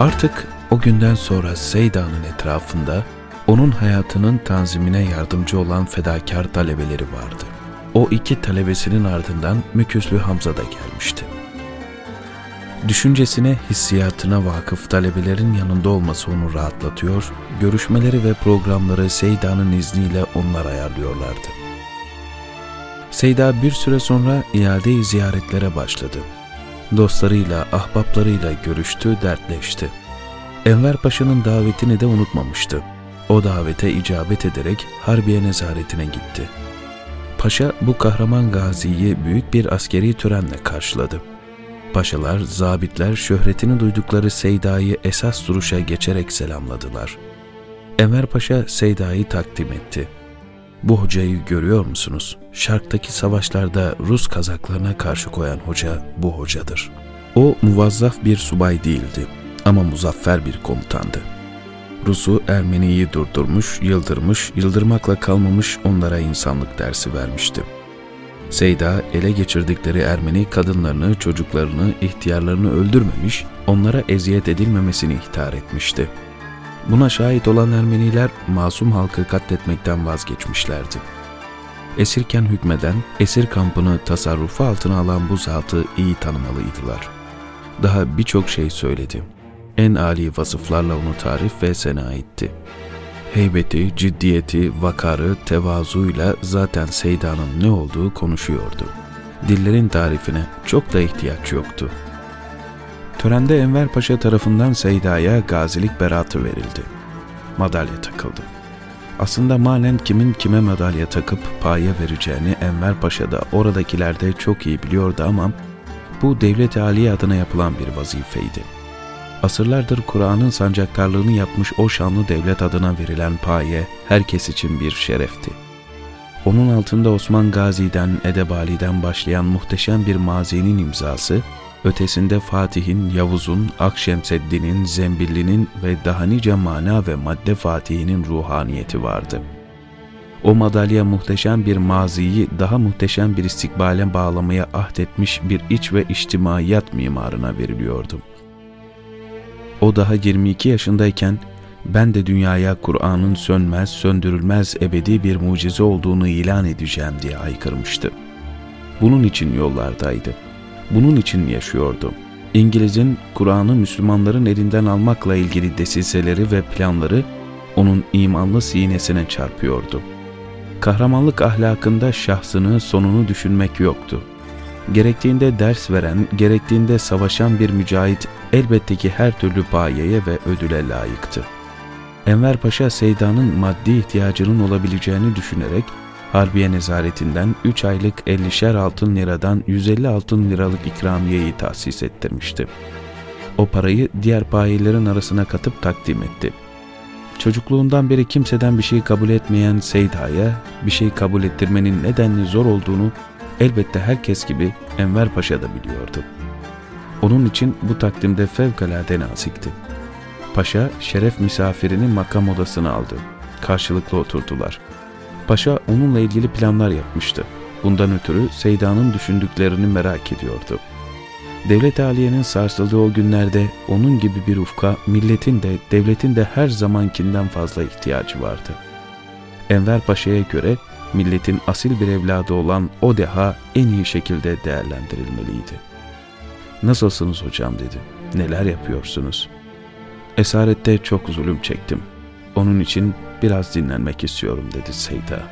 Artık o günden sonra Seyda'nın etrafında onun hayatının tanzimine yardımcı olan fedakar talebeleri vardı. O iki talebesinin ardından Müküslü Hamza da gelmişti. Düşüncesine, hissiyatına vakıf talebelerin yanında olması onu rahatlatıyor, görüşmeleri ve programları Seyda'nın izniyle onlar ayarlıyorlardı. Seyda bir süre sonra iade ziyaretlere başladı. Dostlarıyla, ahbaplarıyla görüştü, dertleşti. Enver Paşa'nın davetini de unutmamıştı. O davete icabet ederek Harbiye nezaretine gitti. Paşa bu kahraman gaziyi büyük bir askeri törenle karşıladı. Paşalar, zabitler şöhretini duydukları Seyda'yı esas duruşa geçerek selamladılar. Enver Paşa Seyda'yı takdim etti. Bu hocayı görüyor musunuz? Şarktaki savaşlarda Rus kazaklarına karşı koyan hoca bu hocadır. O muvazzaf bir subay değildi ama muzaffer bir komutandı. Rus'u Ermeni'yi durdurmuş, yıldırmış, yıldırmakla kalmamış onlara insanlık dersi vermişti. Seyda ele geçirdikleri Ermeni kadınlarını, çocuklarını, ihtiyarlarını öldürmemiş, onlara eziyet edilmemesini ihtar etmişti. Buna şahit olan Ermeniler masum halkı katletmekten vazgeçmişlerdi. Esirken hükmeden, esir kampını tasarrufu altına alan bu zatı iyi tanımalıydılar. Daha birçok şey söyledi. En âli vasıflarla onu tarif ve sena etti. Heybeti, ciddiyeti, vakarı, tevazuyla zaten Seyda'nın ne olduğu konuşuyordu. Dillerin tarifine çok da ihtiyaç yoktu. Törende Enver Paşa tarafından Seyda'ya gazilik beratı verildi. Madalya takıldı. Aslında manen kimin kime madalya takıp paya vereceğini Enver Paşa da oradakiler de çok iyi biliyordu ama bu devlet Ali adına yapılan bir vazifeydi. Asırlardır Kur'an'ın sancaktarlığını yapmış o şanlı devlet adına verilen paye herkes için bir şerefti. Onun altında Osman Gazi'den, Edebali'den başlayan muhteşem bir mazinin imzası, ötesinde Fatih'in, Yavuz'un, Akşemseddin'in, Zembilli'nin ve daha nice mana ve madde Fatih'inin ruhaniyeti vardı. O madalya muhteşem bir maziyi daha muhteşem bir istikbale bağlamaya ahdetmiş bir iç ve içtimaiyat mimarına veriliyordu. O daha 22 yaşındayken ben de dünyaya Kur'an'ın sönmez, söndürülmez ebedi bir mucize olduğunu ilan edeceğim diye haykırmıştı. Bunun için yollardaydı bunun için yaşıyordu. İngiliz'in Kur'an'ı Müslümanların elinden almakla ilgili desiseleri ve planları onun imanlı sinesine çarpıyordu. Kahramanlık ahlakında şahsını, sonunu düşünmek yoktu. Gerektiğinde ders veren, gerektiğinde savaşan bir mücahit elbette ki her türlü payeye ve ödüle layıktı. Enver Paşa Seyda'nın maddi ihtiyacının olabileceğini düşünerek Harbiye nezaretinden 3 aylık 50'şer altın liradan 150 altın liralık ikramiyeyi tahsis ettirmişti. O parayı diğer payelerin arasına katıp takdim etti. Çocukluğundan beri kimseden bir şey kabul etmeyen Seyda'ya bir şey kabul ettirmenin nedenli zor olduğunu elbette herkes gibi Enver Paşa da biliyordu. Onun için bu takdimde fevkalade nazikti. Paşa şeref misafirini makam odasına aldı. Karşılıklı oturdular.'' Paşa onunla ilgili planlar yapmıştı. Bundan ötürü Seyda'nın düşündüklerini merak ediyordu. Devlet Aliye'nin sarsıldığı o günlerde onun gibi bir ufka milletin de devletin de her zamankinden fazla ihtiyacı vardı. Enver Paşa'ya göre milletin asil bir evladı olan o deha en iyi şekilde değerlendirilmeliydi. Nasılsınız hocam dedi. Neler yapıyorsunuz? Esarette çok zulüm çektim. Onun için biraz dinlenmek istiyorum dedi Seyda.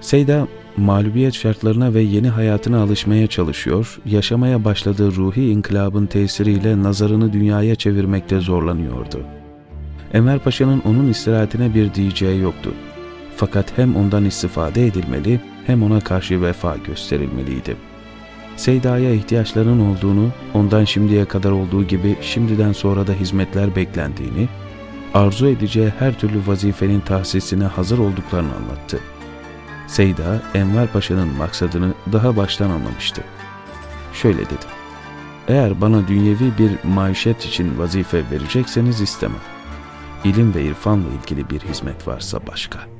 Seyda mağlubiyet şartlarına ve yeni hayatına alışmaya çalışıyor, yaşamaya başladığı ruhi inkılabın tesiriyle nazarını dünyaya çevirmekte zorlanıyordu. Enver Paşa'nın onun istirahatine bir diyeceği yoktu. Fakat hem ondan istifade edilmeli hem ona karşı vefa gösterilmeliydi. Seyda'ya ihtiyaçların olduğunu, ondan şimdiye kadar olduğu gibi şimdiden sonra da hizmetler beklendiğini, arzu edeceği her türlü vazifenin tahsisine hazır olduklarını anlattı. Seyda, Enver Paşa'nın maksadını daha baştan anlamıştı. Şöyle dedi, eğer bana dünyevi bir maişet için vazife verecekseniz istemem. İlim ve irfanla ilgili bir hizmet varsa başka.''